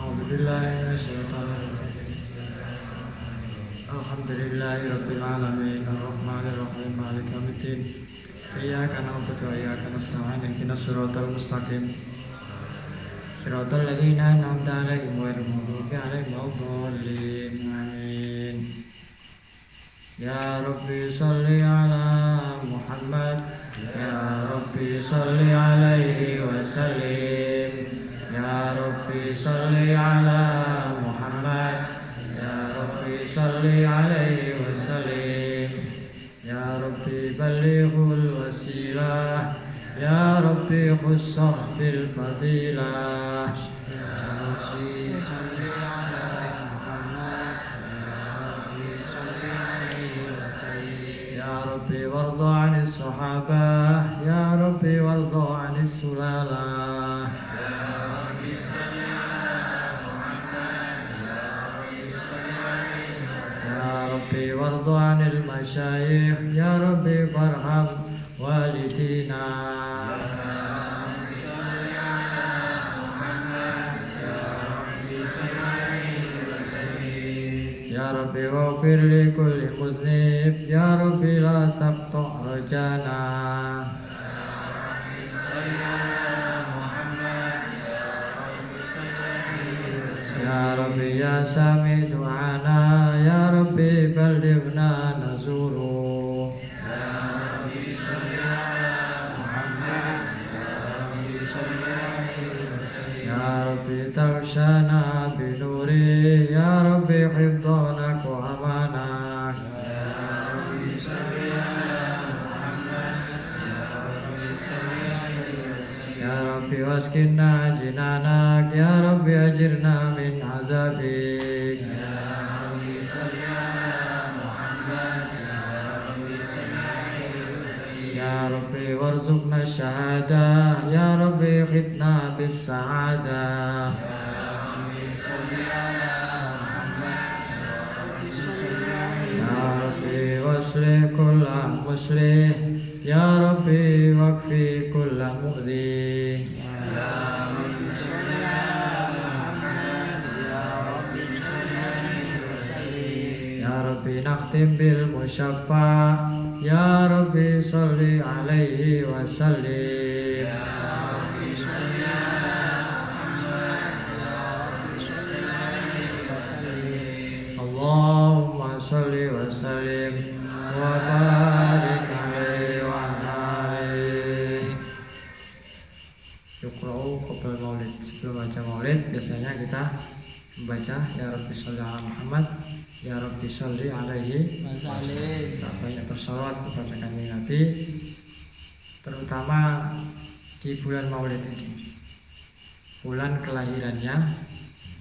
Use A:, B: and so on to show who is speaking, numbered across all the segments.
A: الحمد لله رب العالمين. الرحمن الرحيم. مالك يوم الدين. إياك نعبد وإياك نستعين. اهدنا الصراط المستقيم. صراط الذين أنعمت عليهم غير المغضوب عليهم ولا الضالين. آمين. يا ربي صل على محمد. يا ربي صل عليه وسلم. يا ربي صل على محمد. يا ربي صل عليه وسلم. يا ربي بلغ الوسيلة. يا ربي خصه بالفضيلة. يا ربي صل على محمد يا ربي صل عليه وسلم يا ربي وارض عن الصحابة. يا ربي وارض عن واغفر لكل مذنب يا ربي لا تقطع رجانا بالسعادة يا ربي واصلح كل مصلح يا ربي واكفي كل مؤذي. نختم بالمشفع يا ربي صل عليه وسلم. وسلم وبارك عليه وعلى آله Yukra'u qabla maulid Sebelum baca maulid biasanya kita membaca Ya Rabbi Salli ala Muhammad Ya Rabbi Salli alaihi
B: Masalim.
A: Kita banyak bersolawat kepada kami Nabi Terutama di bulan maulid ini Bulan kelahirannya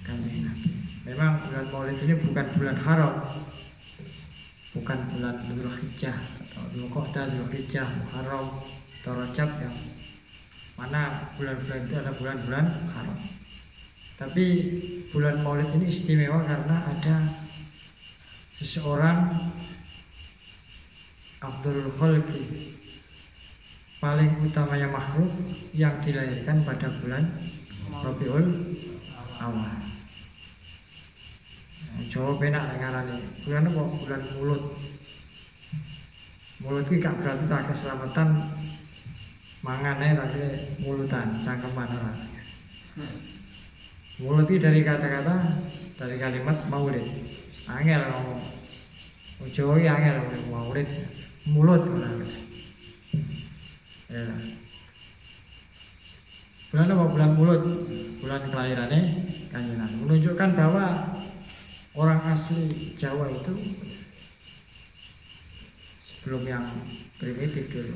A: kami Nabi Memang bulan maulid ini bukan bulan haram Bukan bulan Dzulhijjah atau Dzulqa'dah, Dzulhijjah, Muharram, atau Rajab yang mana bulan-bulan itu adalah bulan-bulan haram. Tapi bulan Maulid ini istimewa karena ada seseorang Abdul Khalqi paling utamanya makhluk yang dilahirkan pada bulan Rabiul Awal. Jawa penak ngarani. Bulan apa? Bulan mulut. Mulut iki gak berarti tak keselamatan mangane tapi mulutan cangkeman ora. Mulut itu dari kata-kata dari kalimat maulid. Angel ngomong. Jawa iki angel ngomong maulid. Mulut. Ya. Bulan apa? Bulan mulut. Bulan kelahirannya kanjenan. Menunjukkan bahwa orang asli Jawa itu sebelum yang primitif dulu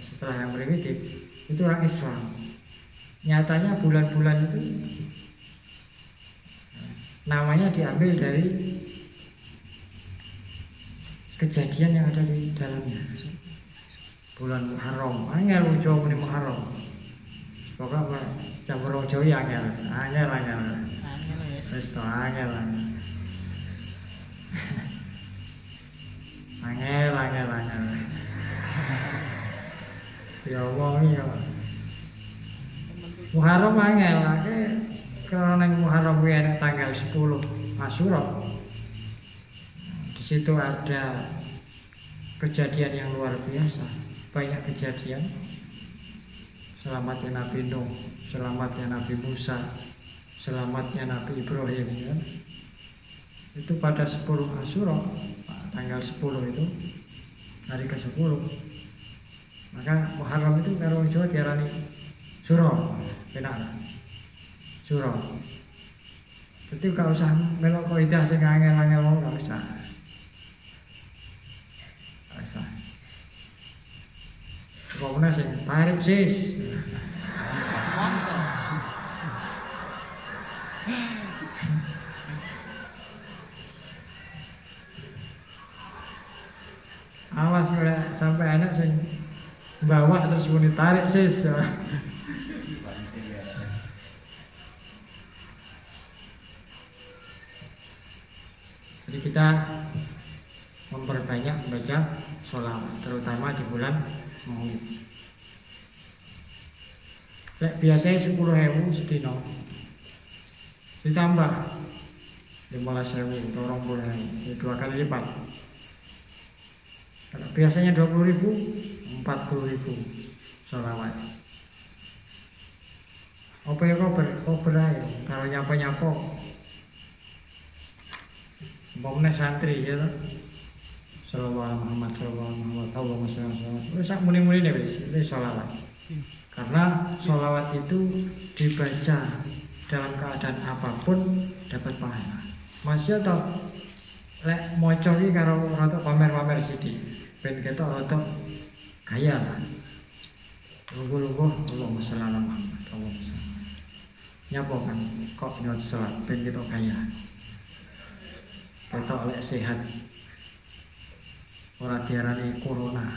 A: setelah yang primitif itu orang Islam. Nyatanya bulan-bulan itu namanya diambil dari kejadian yang ada di dalamnya bulan Muharram. Angel ujo ini Muharram. Pokoknya campur ujo ya angel. Angel angel.
B: Angel
A: to angel angel angel angel angel ya Allah ya Muharram angel ake karena Muharram kuwi tanggal 10 Asyura di situ ada kejadian yang luar biasa. Banyak kejadian. Selamatnya Nabi Nuh selamatnya Nabi Musa selamatnya Nabi Ibrahim ya. Itu pada 10 Asyura tanggal 10 itu hari ke 10 maka Muharram itu kalau Jawa diarani Suro benar Suro jadi gak usah melok kaidah sing angel-angel mau gak usah. Gak usah. Pokoknya sing tarik sis.
B: Swasta.
A: awas ora sampai anak sing bawa terus muni tarik sis. Jadi kita memperbanyak membaca sholawat terutama di bulan maulid. Biasanya sepuluh ribu sedino. Ditambah lima belas ribu dorong ribu dua kali lipat biasanya 20 ribu, 40 ribu sholawat. Apa ya kober? Kober aja. Kalau nyapa-nyapa. Umpamanya santri ya. Sallallahu Muhammad sallallahu Muhammad Allahumma sholli ala Muhammad. Wis sak muni-muni nih wis, itu. Karena sholawat itu dibaca dalam keadaan apa pun dapat pahala. Masya toh lek maca iki karo rada pamer-pamer sithik. Ben ketok rada kaya lah. Lungguh-lungguh Allahumma sholli ala Muhammad. Allahumma sholli. Nyapa kan kok nyot salat ben ketok kaya. Ketok lek sehat. Ora diarani corona.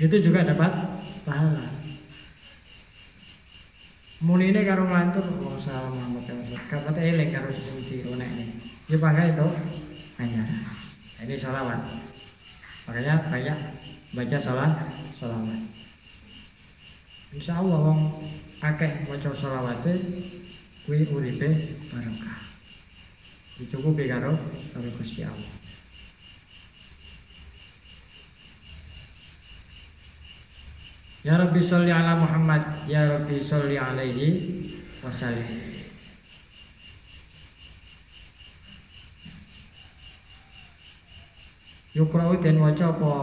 A: Itu juga dapat pahala. Muni ini karo ngantur oh salah Muhammad Rasul. Kapan elek karo sesuci onek ini. Ya pakai itu hanya ini salawat. Makanya banyak baca salat salawat. Insya Allah wong akeh maca salawat kuwi uripe barokah. Dicukupi karo karo Gusti Allah. Ya Rabbi sholli ala Muhammad. Ya Rabbi sholli alaihi wasallim. Yukra'u den waca apa?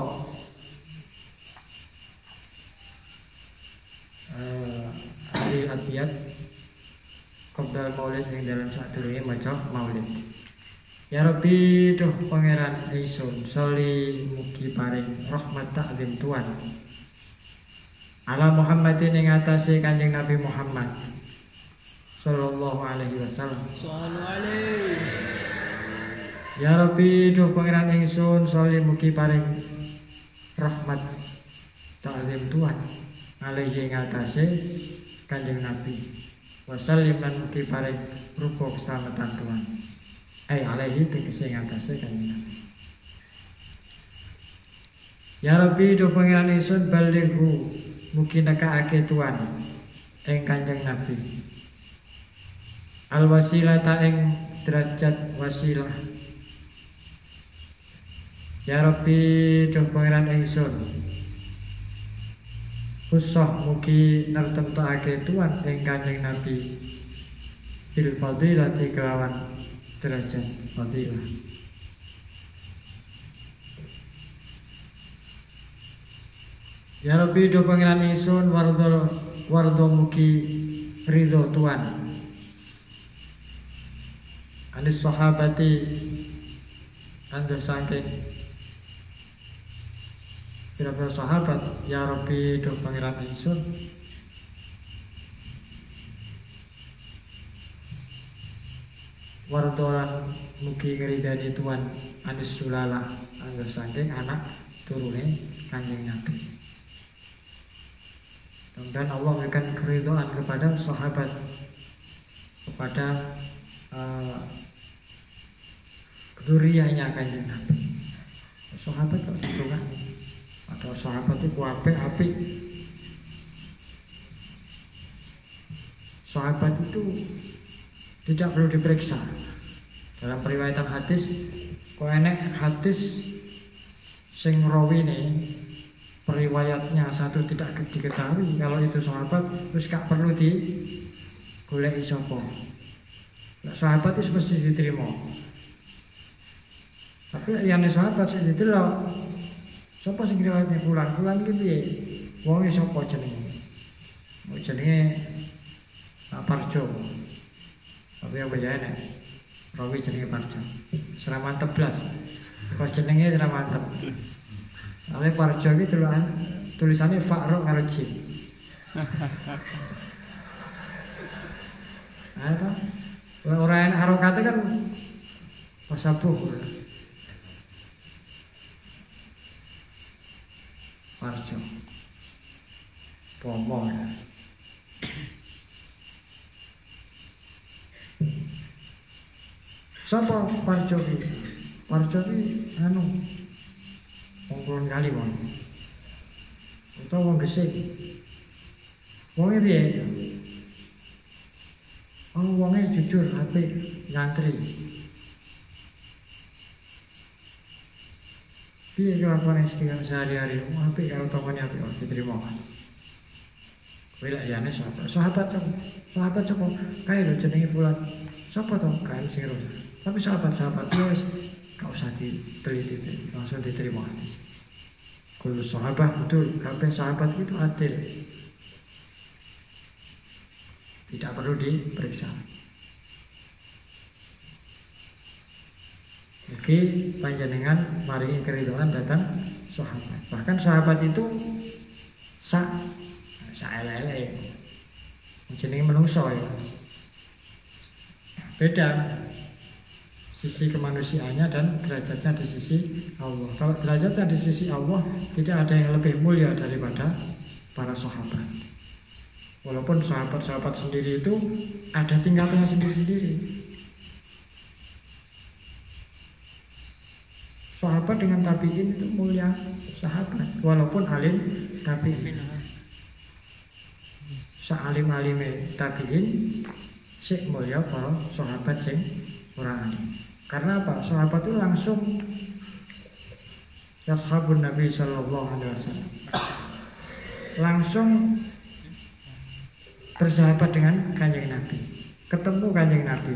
A: Eh hari abiyat Qabdal maulid yang dalam sadurunge maca maulid. Ya Rabbi duh pangeran Aisun Soli mugi paring rahmat taklim Tuhan ala Muhammadin ing atase Kanjeng Nabi Muhammad sallallahu alaihi wasallam. Ya Rabbi duh pangeran ingsun soli mugi paring rahmat taklim Tuhan alaihi ing atase Kanjeng Nabi. Wasallim lan mugi paring rupa keselamatan Tuhan. Eh alaihi tegese ing atase Kanjeng Nabi. Ya Rabbi duh pangeran ingsun balighu mugi nekakake Tuhan ing Kanjeng Nabi. Al wasilata ing derajat wasilah. Ya Rabbi duh pangeran ingsun. Usah mugi nertemtokake Tuhan ing Kanjeng Nabi. Bil fadilati kelawan derajat fadilah. Ya Rabbi do pangeran ingsun wardo wardo mugi ridho Tuhan. Anis sahabati anda saking Kira-kira sahabat Ya Rabbi Duh pangeran Ingsun. Wardolan mugi ngeridani Tuhan. Anis Sulala Angger saking anak turune kanjeng Nabi Mudah-mudahan Allah memberikan keridhaan kepada sahabat Kepada uh, Kedurianya kanjeng Nabi Sahabat kok kan Atau sahabat itu apik apik Sahabat itu tidak perlu diperiksa. Dalam periwayatan hadis kok enek hadis sing rawi nih periwayatnya satu tidak diketahui. Kalau itu sahabat terus gak perlu di golek sapa. Nah, sahabat itu mesti diterima. Tapi yang sahabat sing diterima sapa sing riwayatnya? Pulang pulang iki piye? Wong sapa jenenge? Jenenge Parjo. Tapi apa ya nek rawi jenenge Parjo. Serah mantep blas kok jenenge serah mantep oleh Parjo iki tulisan tulisannya Fakro karo Jin. Apa? Orang yang harokatnya kan pasabuh Parjo Pomo. Ya Sapa Parjo ki? Parjo ki anu wong kulon kali wong. Utawa wong gesik. Wonge piye? Oh, wonge jujur, apik, nyantri. Piye kelakuan istiqamah sehari-hari? Apik kalau tokonya apik, oh, diterima. Wila ya sahabat, sahabat cok, sahabat cok, kayak lo jenenge bulan, siapa tau kayak sing tapi sahabat-sahabat itu wis gak usah diteliti langsung diterima hadis kalau sahabat betul kabeh sahabat itu adil tidak perlu diperiksa Oke, panjenengan maringi keriduan datang sahabat. Bahkan sahabat itu sak sak elele. Jenenge menungso ya. Beda sisi kemanusiaannya dan derajatnya di sisi Allah. Kalau derajatnya di sisi Allah tidak ada yang lebih mulia daripada para sahabat. Walaupun sahabat-sahabat sendiri itu ada tingkatannya sendiri-sendiri. Sahabat dengan tabiin itu mulia sahabat, walaupun alim tabiin. Sa'alim alime tabiin, sik mulia para sahabat sing ora alim. Karena apa? Sahabat itu langsung Yashabun Nabi Sallallahu Alaihi Wasallam. Langsung bersahabat dengan kanjeng Nabi. Ketemu kanjeng Nabi.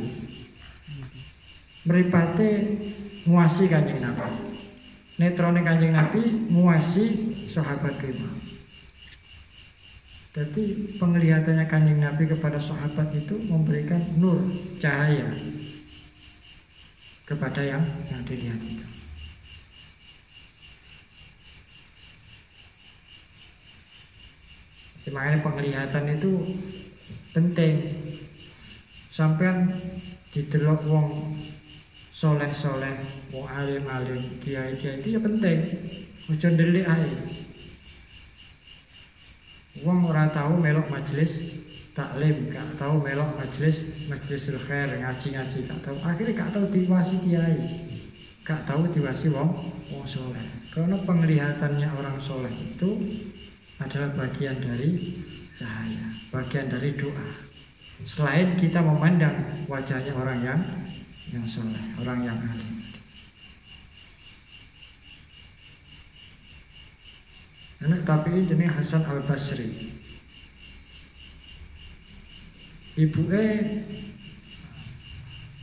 A: Meripate muasi kanjeng Nabi. Netrone kanjeng Nabi muasi sahabat lima Jadi penglihatannya kanjeng Nabi kepada sahabat itu memberikan nur, cahaya kepada yang yang dilihat itu. Makanya penglihatan itu penting. Sampean didelok wong soleh-soleh, wong alim-alim, kiai-kiai itu ya penting. Ojo ndelik ae. Wong ora tahu melok majelis taklim, gak tahu melok majelis majelis khair ngaji-ngaji gak tahu. Akhirnya gak tahu diwasi kiai, gak tahu diwasi wong wong soleh. Karena penglihatannya orang soleh itu adalah bagian dari cahaya, bagian dari doa. Selain kita memandang wajahnya orang yang yang soleh, orang yang alim. Anak tapi ini Hasan Al Basri. Ibu e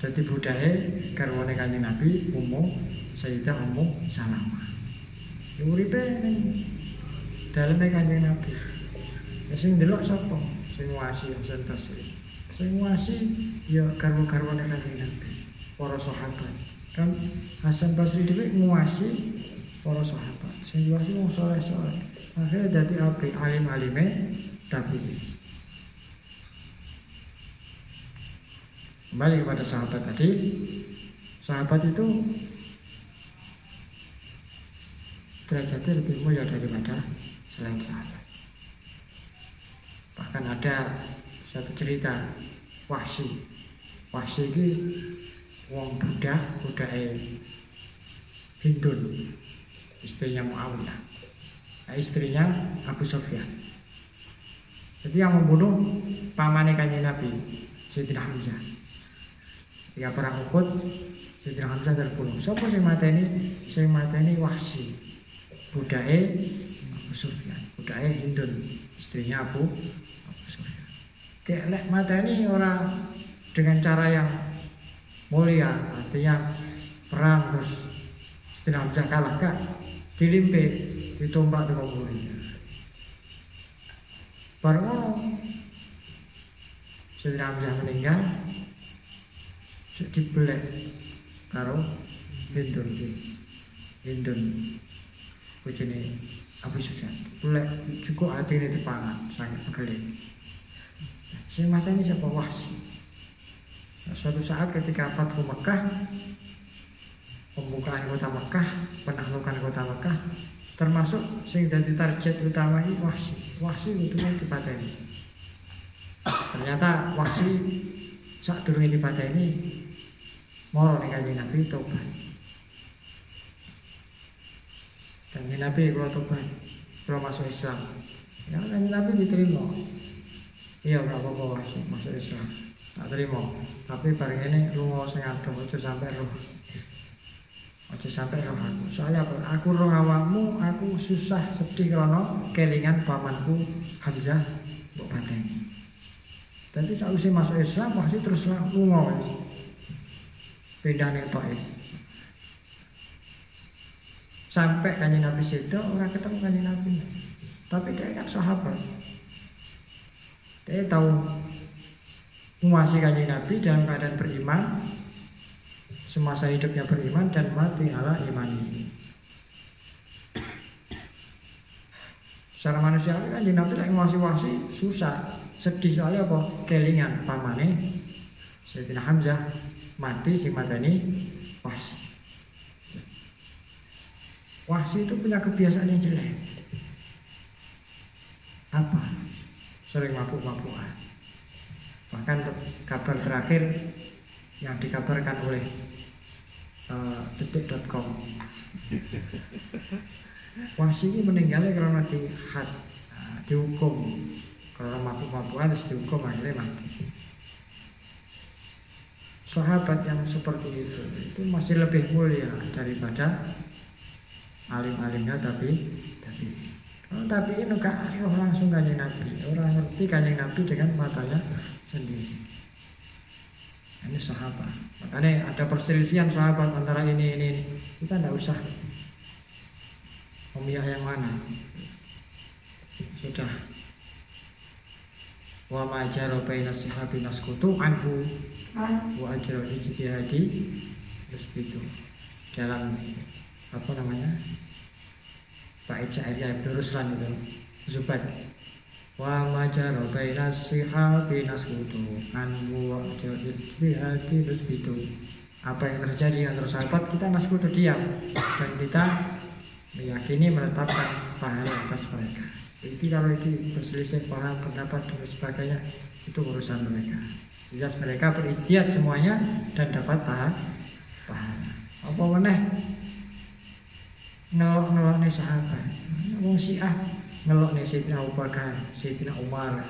A: jadi budaya karwane kanjeng Nabi Ummu Sayyidah Ummu Salamah. Uripe ning daleme kanjeng Nabi. Sing delok sapa? Sing wasi Hasan Basri. Sing wasi ya karwa-karwane kanjeng Nabi. Para sahabat. Kan Hasan Basri dhewe nguwasi para sahabat sing wasi wong soleh-soleh akhirnya jadi api alim-alime tapi kembali kepada sahabat tadi sahabat itu derajatnya lebih mulia daripada selain sahabat. Bahkan ada satu cerita wahsi wahsi ini wong budak budak Hindun istrinya Muawiyah. Nah, istrinya Abu Sofyan. Jadi yang membunuh pamannya kanjeng Nabi Sayyidina Hamzah ketika perang Uhud Sayyidina Hamzah terbunuh. Siapa sing mateni? Sing mateni Wahsi budake Abu Sufyan. Budake Hindun. Istrinya Abu Abu Sufyan. Kayak lek orang dengan cara yang mulia artinya perang terus Sayyidina Hamzah kalah kak dilimpe ditombak dengan mulia baru Sayyidina Hamzah meninggal dibelek karo Hindun. Hindun bojone Abu Sufyan. Belek juga atine dipangan sangat pegel. Mata ini siapa Wahsi. Nah, suatu saat ketika Fathu Mekah pembukaan kota Mekah, penaklukan kota Mekah termasuk sing jadi target utama ini Wahsi. Wahsi itu dipateni. Ternyata Wahsi saat durunge dipateni moro nih kanjeng Nabi tobat. Kanjeng Nabi kalau tobat, kalau masuk Islam, ya kanjeng Nabi diterima. Iya berapa apa masuk Islam, tak terima. Tapi bareng ini lu sing adoh aja sampai roh. Aja sampai roh aku. Soalnya apa? Aku roh awakmu, aku susah sedih karena kelingan pamanku Hamzah pateni. Tapi sausé masuk Islam pasti terus lunga. Pindah Taif. Sampai kanjeng Nabi situ orang ketemu kanjeng Nabi. Tapi dia kan sahabat. Dia tahu menguasai kanjeng Nabi dalam keadaan beriman semasa hidupnya beriman dan mati ala iman ini. Secara kan Nabi lagi wasi-wasi susah, sedih soalnya apa? Kelingan pamane Sayyidina Hamzah mati si madani wasi. Wasi itu punya kebiasaan yang jelek. Apa? Sering mabuk-mabukan. Bahkan kabar terakhir yang dikabarkan oleh uh, detik.com Wasi ini meninggalnya karena dihad, nah, dihukum karena mabuk-mabukan dihukum akhirnya mati. Sahabat yang seperti itu. Itu masih lebih mulia daripada alim-alimnya tapi tapi oh, tapi ini gak roh langsung kanjeng Nabi. Orang ngerti kanjeng Nabi dengan matanya sendiri. Ini sahabat. Makanya ada perselisihan sahabat antara ini ini, ini. kita tidak usah. Memihak yang mana? Sudah wa ma jara baina sahabi naskutu anhu. Wa ajra ijtihadi terus itu dalam apa namanya? Pak Ica Ibn Ruslan itu Zubat wa ma jara baina sahabi naskutu anhu wa ajra ijtihadi terus itu apa yang terjadi antara sahabat kita naskutu diam. Dan kita meyakini menetapkan pahala atas mereka itu kalau itu berselisih paham pendapat dan sebagainya itu urusan mereka. Jelas mereka beristiad semuanya dan dapat pahala pahala apa meneh? Ngelok ngelok nih sahabat. Wong syiah ngelok nih Sayyidina Abu Bakar Sayyidina Umar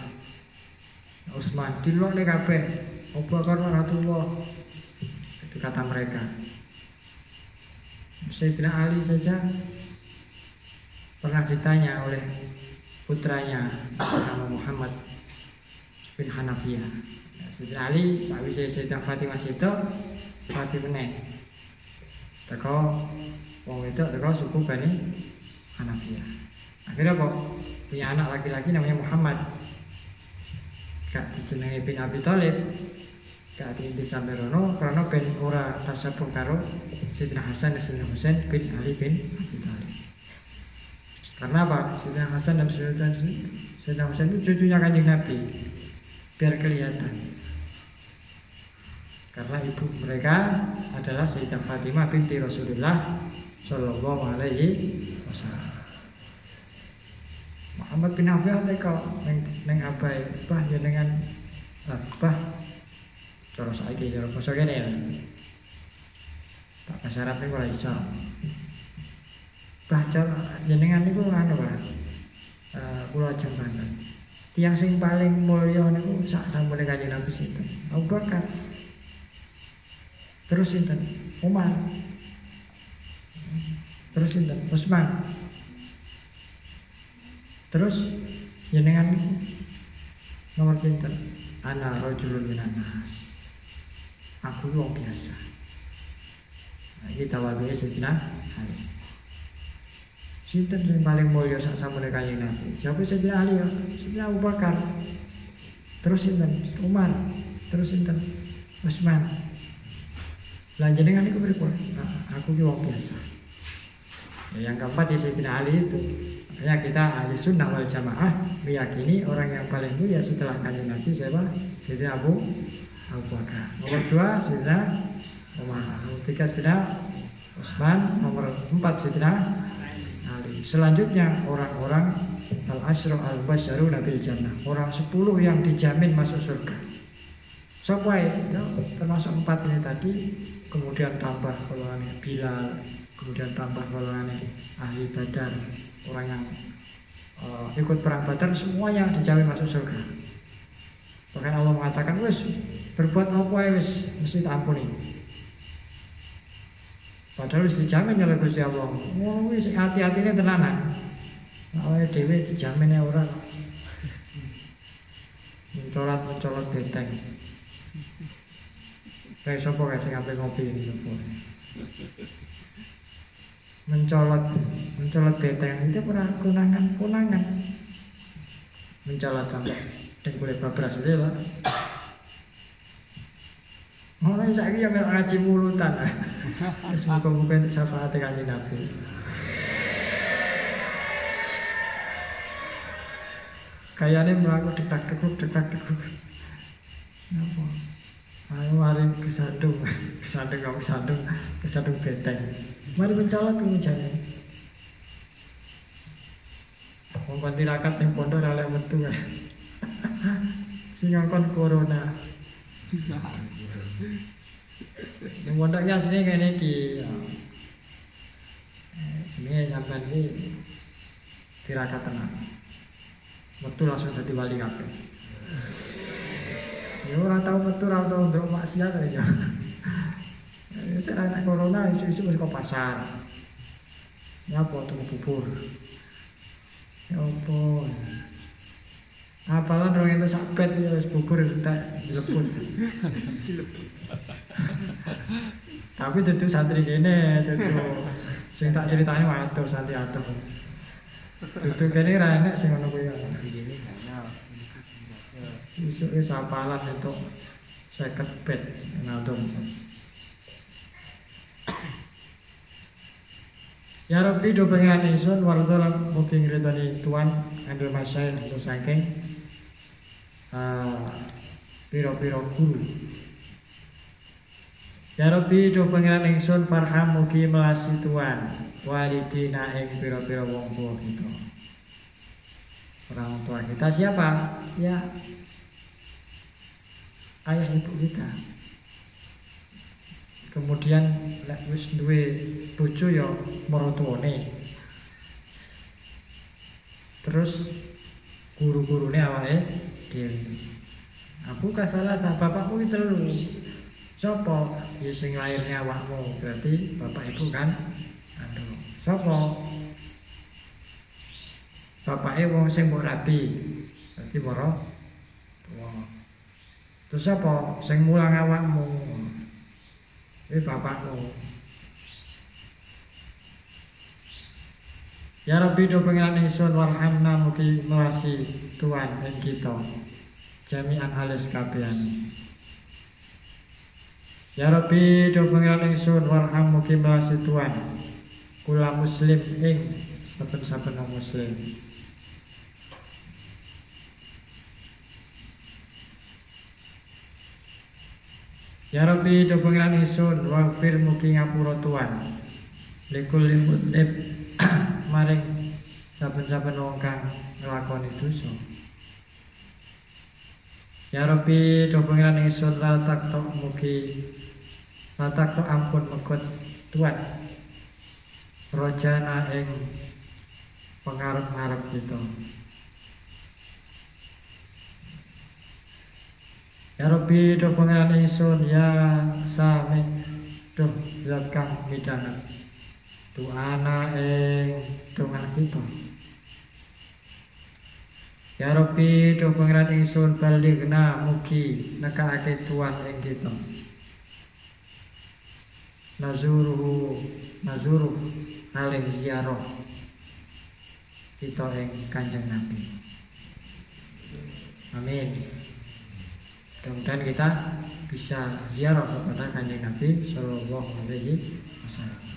A: Utsman. Dilok nih kabeh Abu Bakar Rasulullah. Itu kata mereka. Sayyidina Ali saja pernah ditanya oleh putranya nama Muhammad bin Hanafiyah. Ya, Sayyidina Ali sawise Sayyidah Fatimah itu Fatimah Teko wong itu teko suku Bani Hanafiyah. Akhirnya kok punya anak laki-laki namanya Muhammad. Gak dijenengi bin Abi Thalib. gak diinti sampai rono karena ben ora tasabung karo Sayyidina Hasan dan Sayyidina Husain bin Ali bin Abi Thalib karena apa? Sayyidina Hasan dan Sayyidina Husain itu cucunya kanjeng Nabi. Biar kelihatan. Karena ibu mereka adalah Sayyidah Fatimah binti Rasulullah Shallallahu Alaihi Wasallam. Muhammad bin Abi kau neng neng abai bah ya dengan ah, bah cara saiki cara basa kene ya. Tak bahasa Arab niku ora cara jenengan niku anu Pak? Eh kula tiang sing paling mulya niku sak sampune kanjeng Nabi sinten? Abu Bakar. Terus sinten? Umar. Terus sinten? Utsman terus jenengan niku? Nomor pinten? Ana rajulun minan nas aku wong biasa. Nah, iki tawadhu'e Sayyidina Ali Sinten yang paling mulia sak samune kanjeng Nabi? Siapa Sayyidina Ali ya? Sayyidina Abu Bakar. Terus sinten? Umar. Terus sinten? Utsman. Lah jenengan iku pripun? Nah, aku ki biasa. Ya, yang keempat di Sayyidina Ali itu Makanya kita ahli sunnah wal jamaah meyakini orang yang paling mulia setelah kanjeng Nabi siapa? Sayyidina Abu Abu Bakar. Nomor dua Sayyidina Umar. Nomor tiga Sayyidina Utsman. Nomor empat Sayyidina Ali. Selanjutnya orang-orang al-asyru al-basyaru nabil jannah. Orang sepuluh yang dijamin masuk surga. Sopai, ya, termasuk empat ini tadi, kemudian tambah golongannya Bilal, kemudian tambah golongannya ahli badar, orang yang uh, ikut perang badar, semua yang dijamin masuk surga. Bahkan Allah mengatakan, wes berbuat apa wes mesti ampuni. Padahal wis dijamin oleh Gusti Allah. Ngono wis hati-hatine tenanan. Awake dhewe dijamin ora. Mencolot mencolot beteng. Kayak sapa kae sing ape ngopi ini sapa. Mencolot mencolot beteng itu ora kunangan kunangan. Mencolot sampai dengkule babras itu lah. Ngono saiki ya melok ngaji mulutan. Wis muga-muga entuk syafaat kanjeng Nabi. Kayane mlaku detak dekuk detak dekuk. Napa? Ayo mari kesandung, kesandung kamu kesandung, kesandung benteng. Mari mencolot pengujannya. Wong kon tirakat ning pondok oleh metu. Sing corona. Yang mondoknya sini kayak ini sampean iki nyampein ini tenang. Metu langsung jadi wali kafe. Ya orang tahu metu orang tahu untuk maksiat aja. Ya eh, cara anak corona itu itu masih kau pasar. Ya buat bubur. Ya ampun. Apalan orang itu sakit ya wis bubur tak dilebut. Tapi tentu santri kene tentu sing tak ceritanya waduh santri atur. Tentu kene ra enek sing ngono kuwi. Isuk wis apalan itu 50 bet ngadom. Ya Rabbi do pengen ingsun lan mugi ngridani Tuhan andel terus saking piro-piro guru. Ya Rabbi do pengen ingsun farham mugi melasi Tuhan walidina ing piro-piro wong tua kita. Orang tua kita siapa? Ya ayah ibu kita. Kemudian lek wis duwe bojo ya. Terus guru-gurune awake dhewe. Aku kasalah ta bapakku iki telu. Sopo? Ya sing lairne awakmu. Berarti bapak ibu kan aduh. Sopo? Bapake wong sing mbok rabi. Berarti moro tuwa. Terus apa? Sing mulang awakmu. Ini bapakmu. Ya Rabbi do pengiran ingsun warhamna mugi melasi Tuhan ing kita. Jami'an halis kabehan. Ya Rabbi do pengiran ingsun warham mugi melasi Tuhan kula muslim ing saben-saben muslim Ya Rabbi do pengiran ingsun wafir mugi ngapura Tuhan likul limutib maring saben-saben wong kang nglakoni dosa. Ya Rabbi do pengiran ingsun la taktok mugi la taktok ampun mekut Tuhan. Rojana ing pengarep-ngarep kita. Ya Rabbi do pengiran ingsun ya sami do zat kang midanget Tuana ing donga kita Ya Rabbi do pengiran ingsun baligna mugi nekake tuan ing kita. Nazuruhu nazuruh haling ziarah kita ing kanjeng Nabi. Amin. Mudah-mudahan kita bisa ziarah kepada kanjeng Nabi Sallallahu Alaihi Wasallam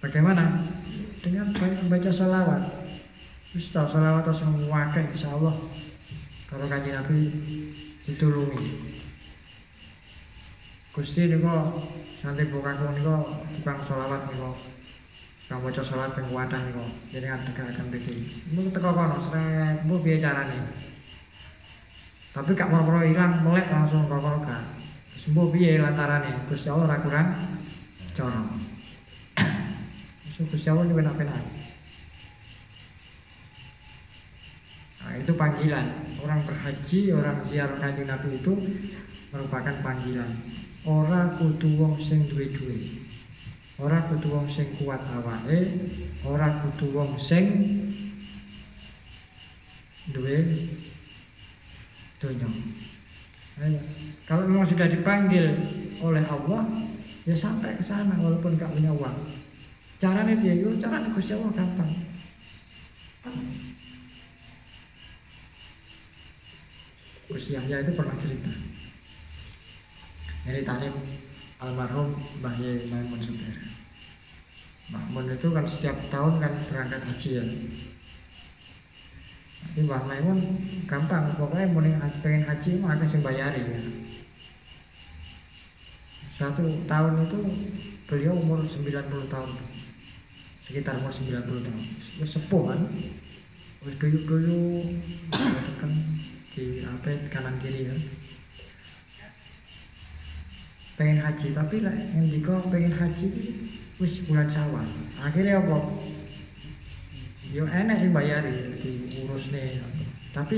A: Bagaimana? Dengan banyak membaca salawat tahu salawat atau semua insya Allah Kalau kanjeng Nabi ditulungi Gusti niku nanti bukaku niku tukang salawat niku Kang maca salawat ping wadah niku jenengan tegakaken mriki. Mun teko kono srek mbuh piye carane? Tapi gak perlu ilang melek langsung kok kono gak. Sembuh piye lantarane? Gusti Allah cara. So, Gusti Allah ini penak-penak. Nah, itu panggilan. Orang berhaji, orang ziarah kanjeng Nabi itu merupakan panggilan. Ora kudu wong sing duwe-duwe. Ora kudu wong sing kuat awake, ora kudu wong sing duwe donya. Ayo. Kalau memang sudah dipanggil oleh Allah, ya sampai ke sana walaupun gak punya uang. Caranya dia itu, caranya Gusti Allah gampang. Gus Yahya itu pernah cerita. Ini tanya almarhum Mbah Yai Maimun Zubair. Mbah Mun itu kan setiap tahun kan berangkat haji ya. Tapi Mbah Maimun gampang, pokoknya mau pengen haji akan sing bayari ya. Satu tahun itu beliau umur 90 tahun sekitar umur 90 tahun. Ya sepuh kan. Wis duyuk-duyuk kan di apa kanan kiri kan. Pengen haji tapi lah yang jika pengen haji wis bulan sawal akhirnya apa? Yo enak sih bayari diurus nih tapi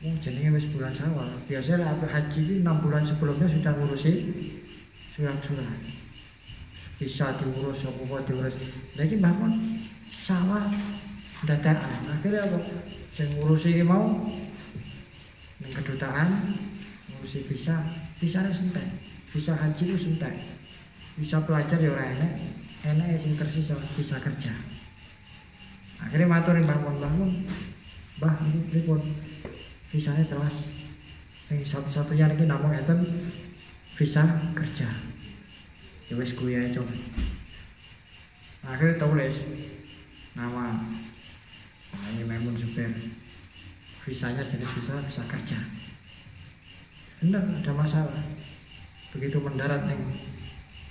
A: oh, jenenge wis bulan sawal biasanya lah haji itu enam bulan sebelumnya sudah ngurusi surat-surat bisa diurus apa diurus lagi bangun sawah dadakan akhirnya apa? Yang ngurusi mau yang kedutaan ngurusi bisa bisa sentek bisa haji itu sentek bisa pelajar ya orang enak. Enak ya sing tersisa bisa kerja. Akhirnya matur bangun bangun bah ini pun visanya telas. Yang satu-satunya ini namun itu visa kerja ya wis kuwi akhirnya tulis nama nah, ini Maimun Zubair visanya jenis visa bisa kerja benar ada masalah begitu mendarat yang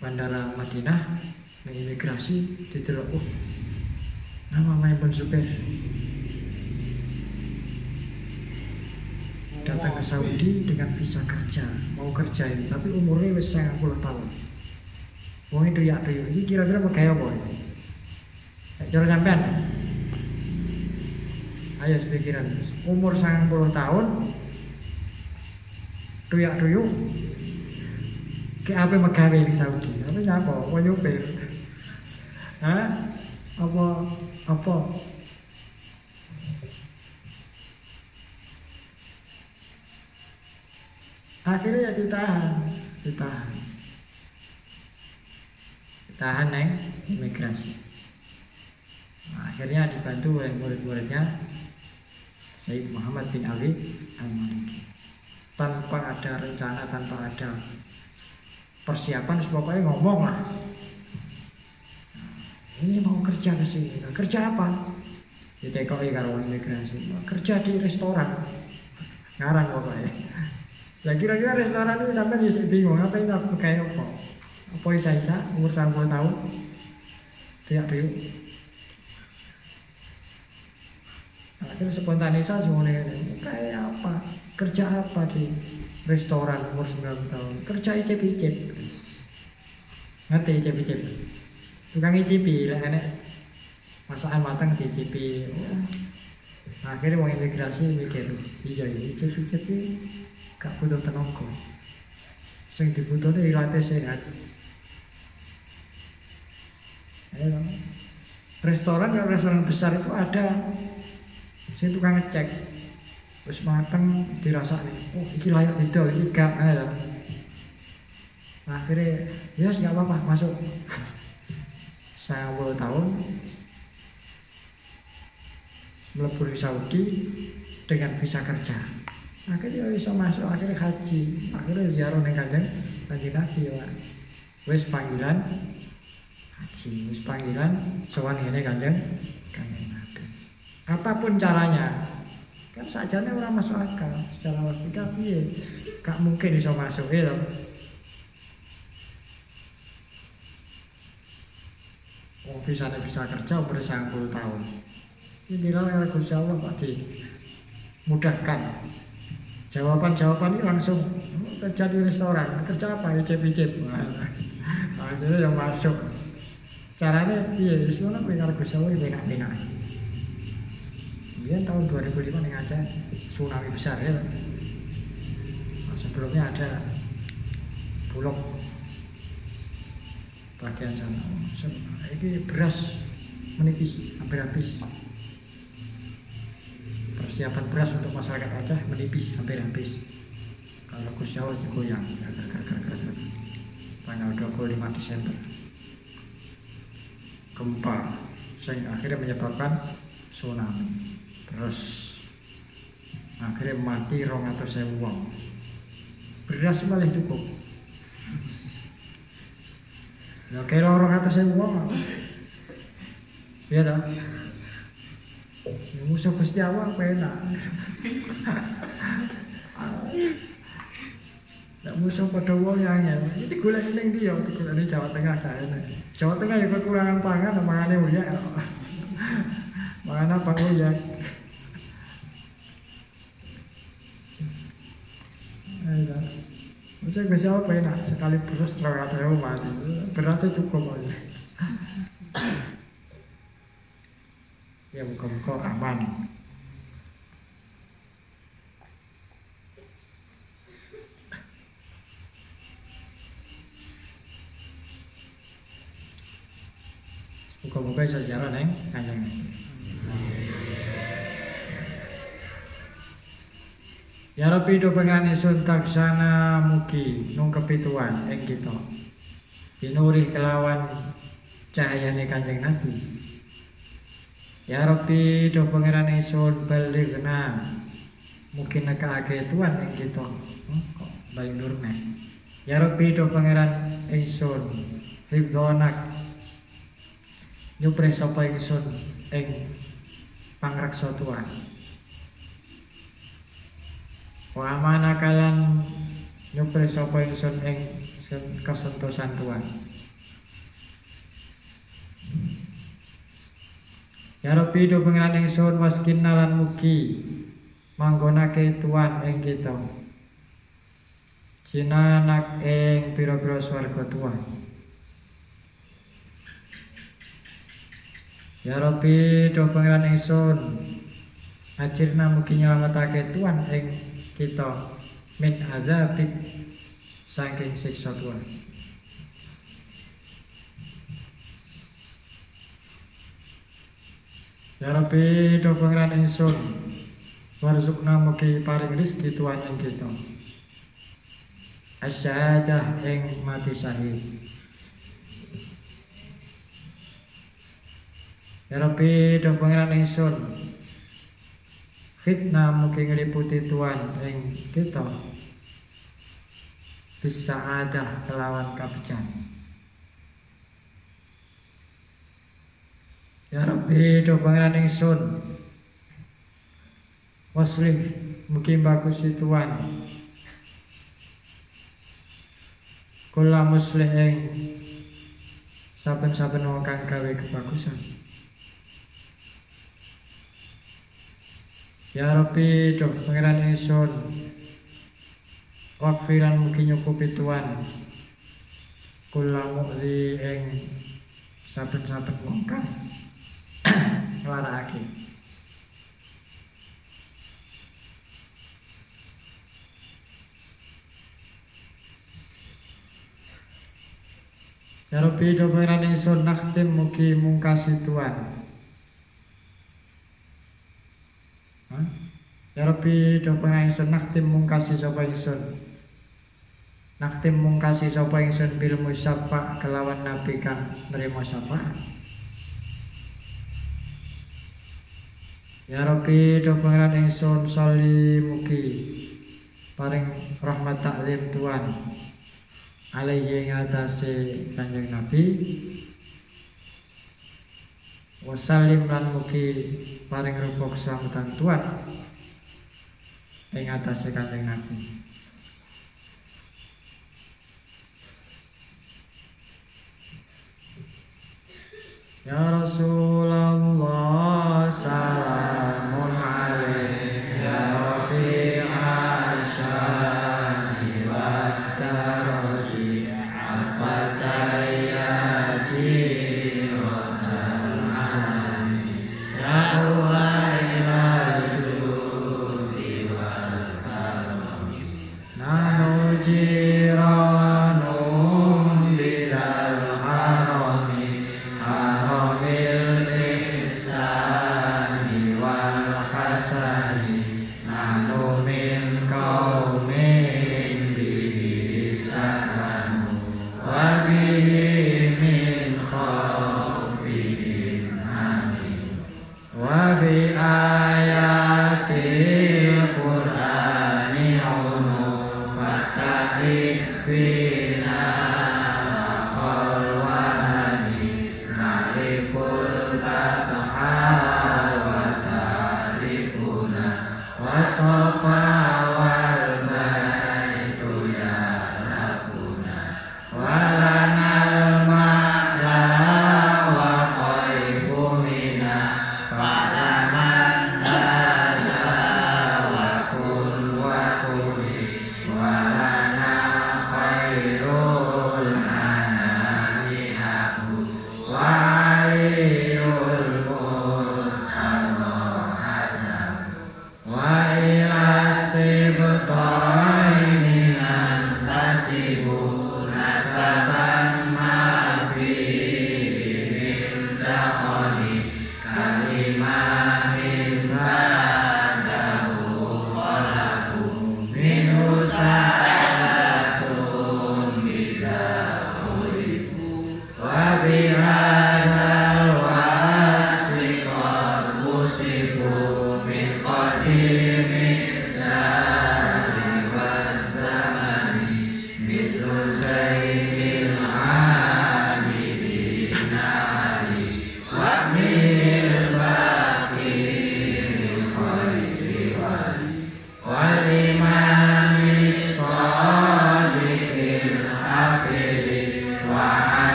A: bandara Madinah yang imigrasi ditelok oh nama Maimun Zubair datang ke Saudi dengan visa kerja mau kerja ini tapi umurnya wis 90 tahun wong itu ya tuh ini kira-kira kayak apa cara sampean. Ayo pikiran. Umur 90 tahun tuyak tuyuk. Ke apa megawe di Saudi apa siapa mau nyupir? Hah? apa apa? Akhirnya ya ditahan ditahan ditahan neng imigrasi. Nah, akhirnya dibantu oleh murid-muridnya Sayyid Muhammad bin Ali al Maliki tanpa ada rencana tanpa ada persiapan pokoknya ngomong lah. Ini mau kerja ke sini. Nah, kerja apa? Ditekoi karo imigrasi. Kerja di restoran. Ngarang pokoknya. Ya kira-kira restoran itu sampai bisa bingung apa ini aku kayak apa apa isa isa umur 90 tahun. Tidak biu akhirnya spontanisa semuanya kayak apa? Kerja apa di restoran umur 90 tahun? Kerja icip-icip. Ngerti icip-icip? Tukang icipi lah enek. Masakan matang diicipi. Oh. akhirnya mau imigrasi mikir iya iya icip-icip gak butuh tenaga. Yang dibutuhkan ilatih sehat. Restoran kalau restoran besar itu ada. Sing tukang ngecek. Wis mateng dirasakne. Oh iki layak beda iki gak ayo Nah, akhirnya ya yes, nggak apa-apa masuk. Saya tahun melebur di Saudi dengan visa kerja. Akhirnya bisa masuk akhirnya haji. Akhirnya ziarah ning kanjeng kanjeng Nabi ya. Wis panggilan wis panggilan sowan ngene kanjeng kanjeng apa pun caranya kan sajane ora masuk akal secara logika piye gak mungkin bisa masuk ya. Oh, bisa bisa kerja umur 90 tahun. Ini lah Gusti Allah Pak dimudahkan. Jawaban-jawaban ini langsung "Oh, kerja di restoran, kerja apa? Icip-icip. Jadi yang masuk. Caranya iya, di sana pengen Gusti Allah enak-enak. Iya tahun 2005 nih Aceh tsunami besar ya. Nah, sebelumnya ada bulog bagian sana. Ini beras menipis, hampir habis. Persiapan beras untuk masyarakat Aceh menipis, hampir habis. Kalau Gus Jawa goyang, tanggal 25 Desember. Gempa, sehingga akhirnya menyebabkan tsunami. Terus akhirnya mati rong atau sewu wong. Beras malah cukup. Ya kira orang atas saya Iya dah ya, Musuh Gusti Allah penak Tidak musuh pada uang yang ya Ini gula ini dia Gula ini Jawa Tengah kayaknya Jawa Tengah ya kekurangan pangan Mangannya uya Mangan apa uya Ayo. Maksudnya gue siapa enak sekali beras terang atau yang mati Berasnya cukup aja. Ya muka-muka aman Muka-muka bisa jalan neng kanjeng Ya Rabbi do pengen isun taksana mugi nung kepituan ing kita. Binuri kelawan cahayane Kanjeng Nabi. Ya Rabbi do pangeran isun balighna mugi nekake tuan ing kita. Hmm, kok balik nurne. Ya Rabbi do pangeran isun hibdonak nyupre sapa ingsun ing pangreksa tuan. Wa amana kalan nyupre sapa ingsun ing kesentosan Tuhan. Ya Rabbi do pengiran ingsun waskinna lan mugi manggonake Tuhan ing kita. Jinanak ing pira-pira swarga Tuhan. Ya Rabbi do pengiran ingsun Ajirna mugi nyelametake Tuhan ing kita min azabik saking siksa Tuhan. Ya Rabbi do pangeran ingsun warzuqna mugi paring rezeki Tuhan ing kita. Asyadah ing mati syahid. Ya Rabbi do pangeran ingsun.
B: Fitnah mugi ngliputi tuan ing kita. Bisa ada kelawan kabejan. Ya Rabbi do pangeran ingsun. Waslih mugi bagus tuan Kula muslih ing saben-saben wong kang gawe kebagusan Ya Rabbi, pangeran ingsun. Wakfiran mugi nyukupi tuan. Kula mukli ing saben-saben wong kang nglarakake. Ya Rabbi, doh pangeran ingsun nakhtim mugi mungkasi tuan. Hah? Ya Rabbi do ingsun naktim mungkasi sapa ingsun. Naktim mungkasi sapa ingsun bil musaffa kelawan nabi kang nrimo syafaat. Ya Rabbi do pangeran ingsun sholli mugi paring rahmat taklim Tuhan alaihi ngatasi kanjeng Nabi wasallim lan mugi paring rupa keselamatan Tuhan ing atase kanjeng Nabi. Ya Rasulullah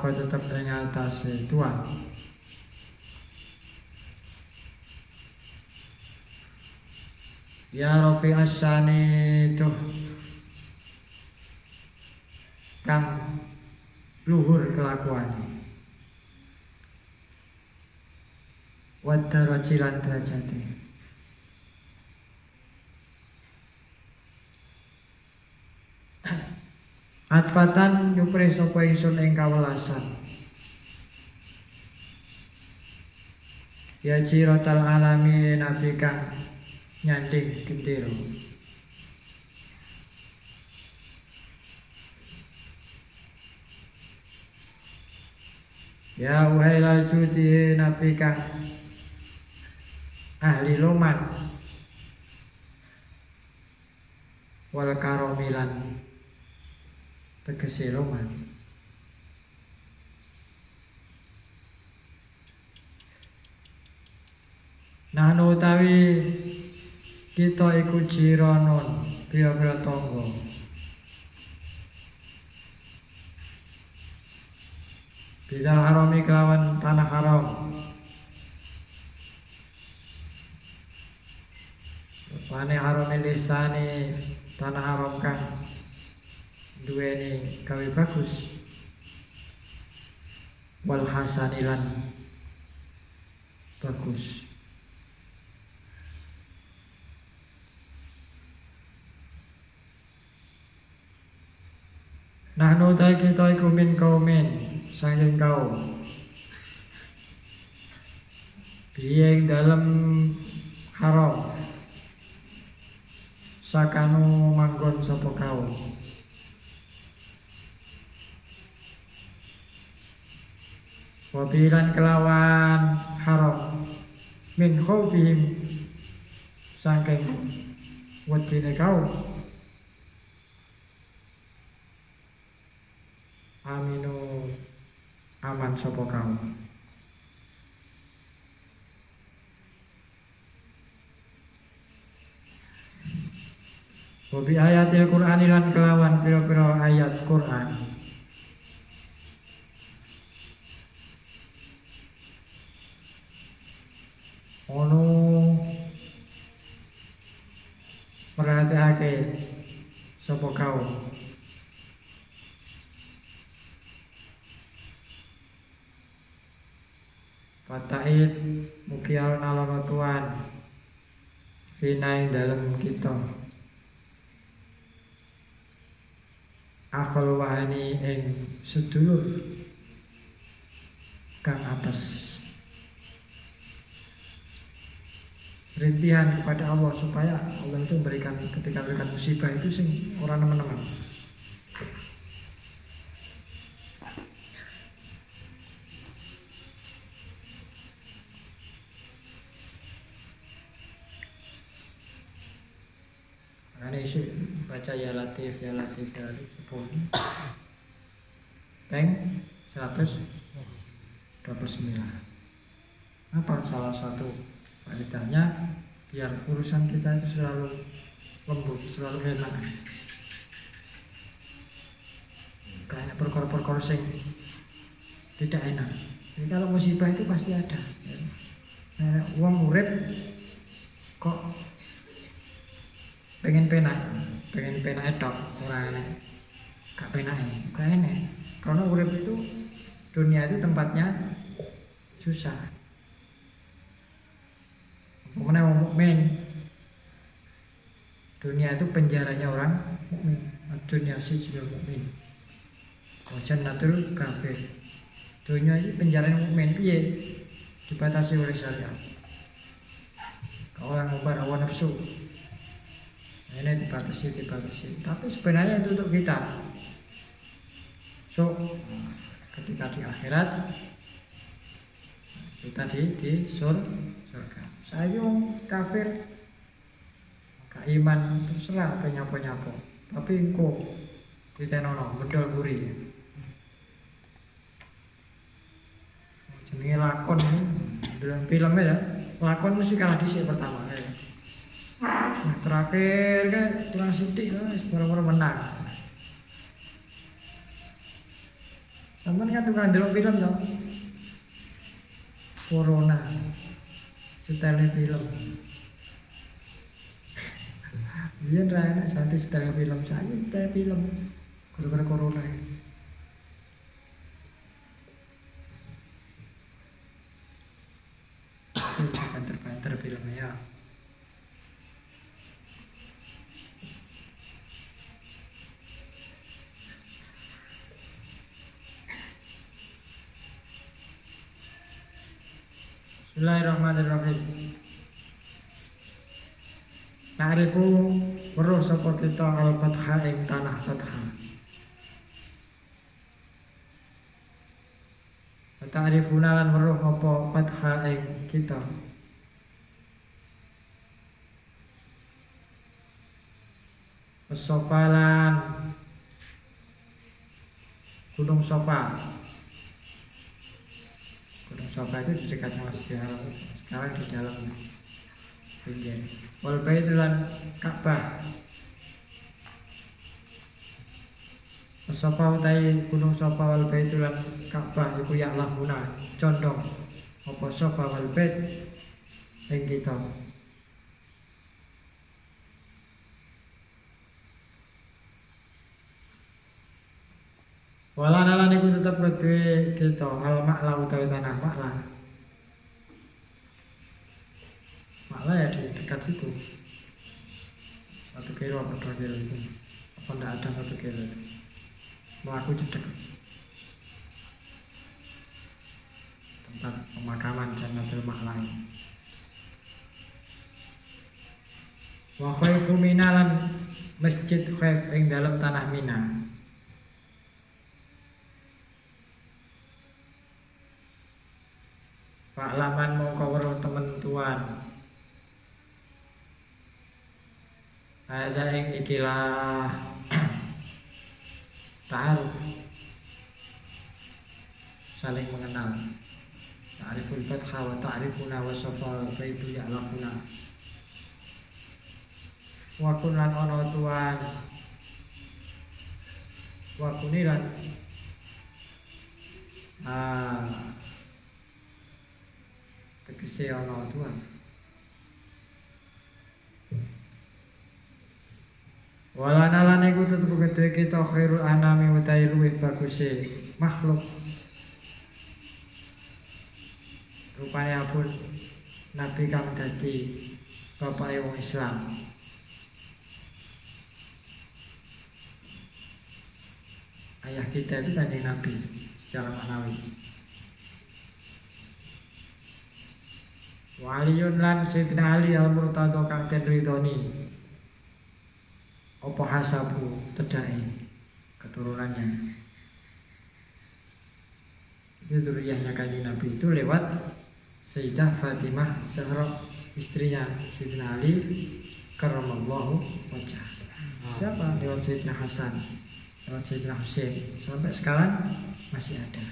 A: muka tetap ing atase Tuhan. Ya Rabbi Asyani Duh Atfatan nyupre sapa ingsun ing kawelasan. Ya jirotal alami nabi nyanding gendero Ya uhailal judi nabi kang ahli loman wal karomilan tegese loman Nahnu utawi kita iku jironon pira-pira tangga. Bila harami kelawan tanah haram. Wane harami lisani tanah haram kang duweni gawe bagus. Wal hasanilan. Bagus. Nahnu ta kita iku min kaumin saking kaum. Biyen dalam haram. Sakanu manggon sapa kaum Wabilan kelawan haram. Min khawfihim. Saking wedine kaum. Aminu aman sapa kaum. Wabi ayatil Qur'an lan kelawan pira-pira ayat Qur'an Ono perhatiake sapa kaum Fatahid mugi alon Tuhan Fina dalam kita. Akal wahani ing sedulur Kang atas Rintihan kepada Allah supaya Allah itu memberikan ketika memberikan musibah itu sing orang teman-teman. Makanya isu baca ya latif ya latif latif sepuluh Peng 129 Apa salah satu faedahnya biar urusan kita itu selalu lembut, selalu enak. Kayak perkara-perkara sing tidak enak. Jadi kalau musibah itu pasti ada. Nah, uang murid kok pengen penak pengen penak edok orang enak. Gak penak gak enak. Karena urip itu dunia itu tempatnya susah Kemudian orang mukmin dunia itu penjaranya orang mukmin. Dunia sijil mukmin. Wajan natul kafir. Dunia ini penjara mukmin. Piye? Dibatasi oleh syariat. Kalau orang ngobar hawa nafsu. Ini dibatasi dibatasi. Tapi sebenarnya itu untuk kita. So ketika di akhirat kita di di sur, surga saya kafir. Gak iman terserah apa nyapo nyapo tapi engkau di tenono bedol guri. Jenenge lakon dalam filmnya ya lakon mesti kalah di pertama ya. Nah, terakhir kan kurang sidik kan baru-baru menang. Sampai kan tukang delok film dong Corona Setelnya film Iya rana satu setelnya film Saya setelnya film Gara-gara corona ini Banter-banter filmnya Bismillahirrahmanirrahim. Ta'rifu weruh sapa kita al fatha ing tanah fatha. Ta'rifuna lan weruh apa fatha ing kita. Sopalan Gunung Sopa Sofa itu di dekatnya Masjidil Haram sekarang di dalam. Pinggir wal baitulan Ka'bah. Sofa utai Gunung Sofa wal baitulan Ka'bah iku ya lahuna condong. Apa Sofa wal bait ing kita Wala nalan iku tetep kedue kita al makla utawi tanah makla. Makla ya di dekat situ. Satu kilo apa dua kilo itu. Apa ndak ada satu kilo itu. Melaku cedek. Tempat pemakaman Jannatul Makla ini. Wa khaifu minalan masjid khaif ing dalam tanah Mina. Pak Laman mau weruh temen tuan. Ada yang ikilah ta'aruf saling mengenal. Ta'riful fatha wa ta'rifuna wa safa wa itu ya'lafuna. Wa kun lan ono tuan. Wa kuniran. Ah, tegese ana tuan Walana lan iku tetep gede kita khairul anami utawi luwih baguse makhluk. Rupanya pun Nabi kang dadi bapak wong Islam. Ayah kita itu tadi Nabi secara maknawi Waliyun lan Sayyidina Ali al-Murtado kang den ridhoni. Apa hasabu tedai keturunannya. Itu duriyahnya kanji Nabi itu lewat Sayyidah Fatimah Zahra istrinya Sayyidina Ali karamallahu wajah. Siapa? Lewat Sayyidina Hasan lewat Sayyidina Hussein sampai sekarang masih ada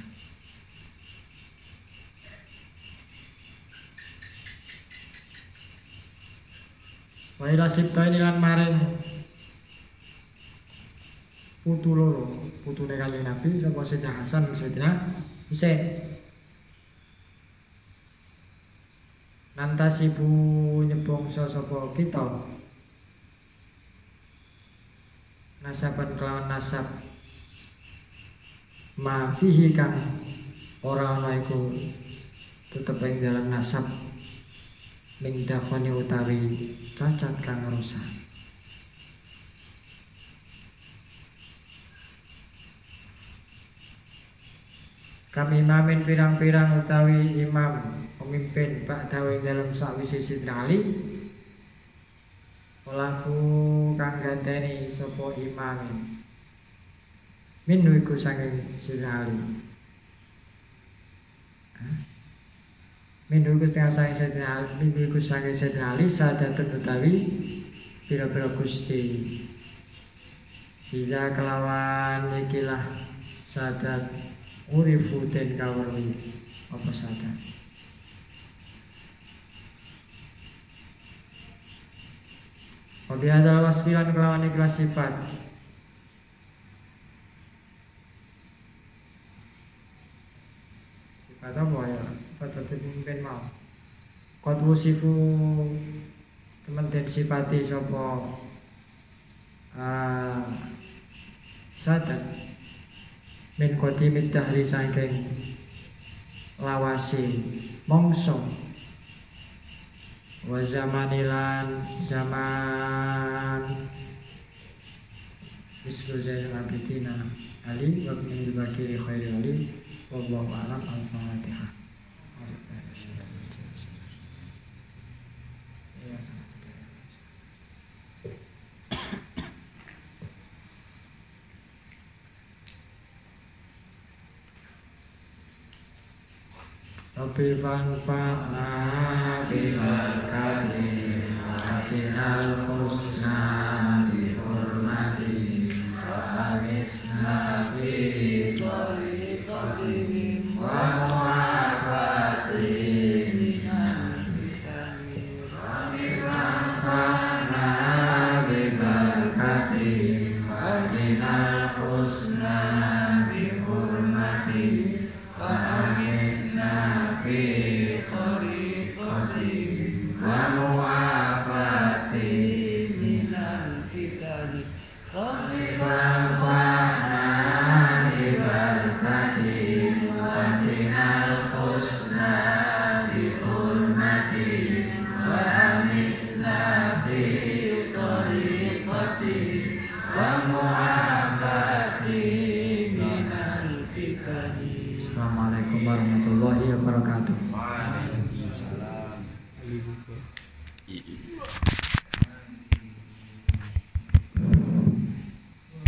A: Wa ila sibtaini lan maring putu loro, putune kanjeng Nabi sapa Sayyidina Hasan Sayyidina Husain. Nantasibu nyebongso sapa kita? Nasaban kelawan nasab. Ma fihi kang ora ana iku tetep ing dalam nasab min dakhani utawi cacat kang rusak. Kami imamin pirang-pirang utawi imam pemimpin Pak Dawe dalam sakwisi Sidra Ali. Olaku kang ganteni sopo imamin Minu iku sanging? Minu iku setengah sanging Sidra Ali Minu iku sanging Sidra Ali Sadatun utawi Pira-pira gusti. Bila kelawan ikilah sadat urifu den kawruhi apa sadat? Wabi adalah wasfilan kelawan ikhlas sifat. Sifat apa ya? Dadi pemimpin mau. Kot wusifu Temen den sifati sopo uh, Sadat Min koti dahri saking Lawasi. Mongso. Wa zamanilan zaman Isru Zainal Abidina Ali wa min bakiri khairi Ali. Wallahu a'lam. Al-fatihah Rabbi fanfa'na bibarakati Atinal